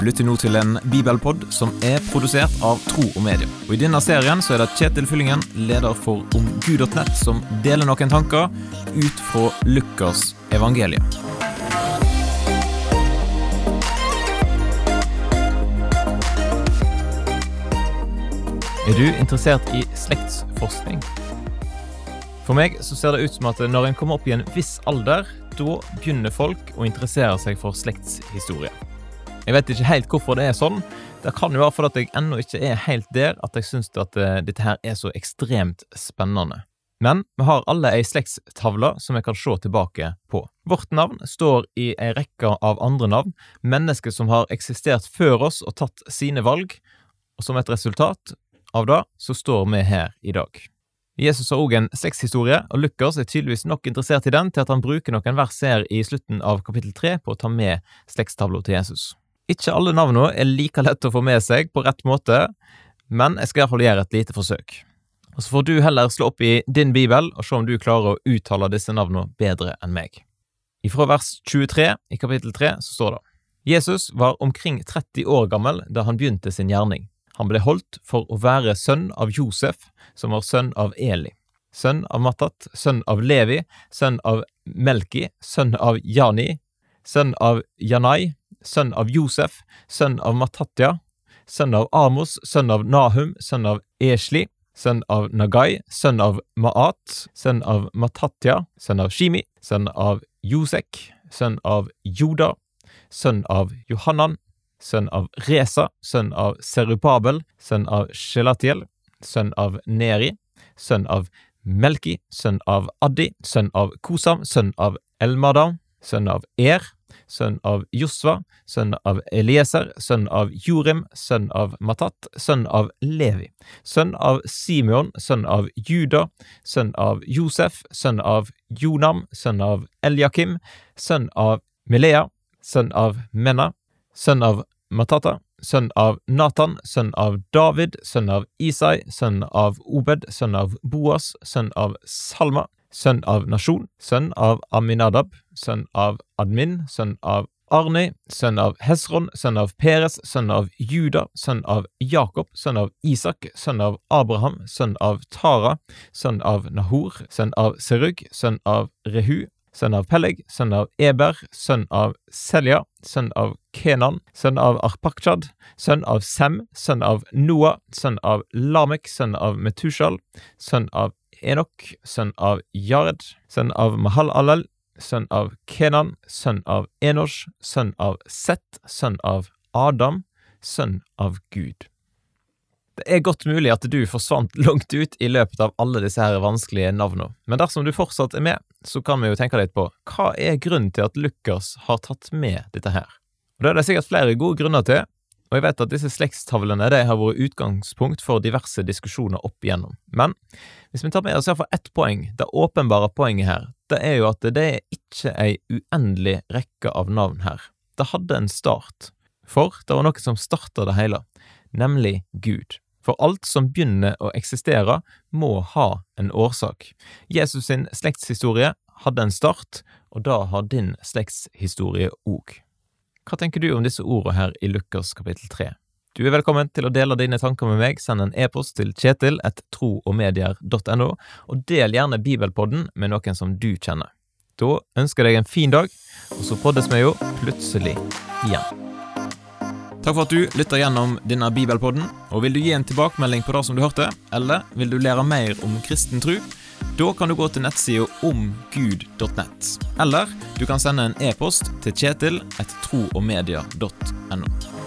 Du lytter nå til en bibelpod som er produsert av Tro og Medie. Og I denne serien så er det Kjetil Fyllingen, leder for omgud.nett, som deler noen tanker ut fra Lukas evangelium. Er du interessert i slektsforskning? For meg så ser det ut som at når en kommer opp i en viss alder, da begynner folk å interessere seg for slektshistorie. Jeg vet ikke helt hvorfor det er sånn. Det kan jo være fordi jeg ennå ikke er helt der at jeg syns at uh, dette her er så ekstremt spennende. Men vi har alle ei slektstavle som vi kan se tilbake på. Vårt navn står i ei rekke av andre navn, mennesker som har eksistert før oss og tatt sine valg, og som et resultat av det så står vi her i dag. Jesus har òg en sexhistorie, og Lukas er tydeligvis nok interessert i den til at han bruker noen vers her i slutten av kapittel tre på å ta med slektstavla til Jesus. Ikke alle navnene er like lett å få med seg på rett måte, men jeg skal iallfall gjøre et lite forsøk. Og Så får du heller slå opp i din bibel og se om du klarer å uttale disse navnene bedre enn meg. Ifra vers 23 i kapittel 3 så står det Jesus var omkring 30 år gammel da han begynte sin gjerning. Han ble holdt for å være sønn av Josef, som var sønn av Eli, sønn av Mattat, sønn av Levi, sønn av Melki, sønn av Jani, sønn av Janai, sønn av Josef, sønn av Matatja, sønn av Amos, sønn av Nahum, sønn av Esli, sønn av Nagai, sønn av Maat, sønn av Matatja, sønn av Shimi, sønn av Josek, sønn av Joda, sønn av Johannan, sønn av Reza, sønn av Serupabel, sønn av Shelatiel, sønn av Neri, sønn av Melki, sønn av Addi, sønn av Kosam, sønn av Elmadam, sønn av Er, sønn av Josva, sønn av Elieser, sønn av Jorim, sønn av Matat, sønn av Levi, sønn av Simeon, sønn av Juda, sønn av Josef, sønn av Jonam, sønn av Eljakim, sønn av Melea, sønn av Menna, sønn av Matata, sønn av Natan, sønn av David, sønn av Isai, sønn av Obed, sønn av Boas, sønn av Salma, sønn av Nasjon, sønn av Aminadab, sønn av Admin, sønn av Arni, sønn av Hesron, sønn av Peres, sønn av Juda, sønn av Jakob, sønn av Isak, sønn av Abraham, sønn av Tara, sønn av Nahor, sønn av Serug, sønn av Rehu, sønn av Peleg, sønn av Eber, sønn av Selja, sønn av Kenan, sønn av Arpakshad, sønn av Sem, sønn av Noah, sønn av Lamek, sønn av Metushal, sønn av Enok, sønn av Jared, sønn av Mahal-Alel, sønn av Kenan, sønn av Enosh, sønn av Seth, sønn av Adam, sønn av Gud. Det er godt mulig at du forsvant langt ut i løpet av alle disse her vanskelige navnene, men dersom du fortsatt er med, så kan vi jo tenke litt på hva er grunnen til at Lukas har tatt med dette her? Og Det er det sikkert flere gode grunner til, og jeg vet at disse slektstavlene de har vært utgangspunkt for diverse diskusjoner opp igjennom. Men hvis vi tar med oss iallfall ett poeng, det åpenbare poenget her, det er jo at det er ikke ei uendelig rekke av navn her. Det hadde en start, for det var noe som starta det hele, nemlig Gud. For alt som begynner å eksistere, må ha en årsak. Jesus sin slektshistorie hadde en start, og da har din slektshistorie òg. Hva tenker du om disse ordene her i Lukas kapittel 3? Du er velkommen til å dele dine tanker med meg. Send en e-post til kjetil et troogmedier.no, og del gjerne Bibelpodden med noen som du kjenner. Da ønsker jeg deg en fin dag, og så poddes vi jo plutselig igjen. Takk for at du lytter gjennom denne bibelpodden. og Vil du gi en tilbakemelding på det som du hørte, eller vil du lære mer om kristen tro? Da kan du gå til nettsida omgud.nett. Eller du kan sende en e-post til kjetil et troogmedia.no.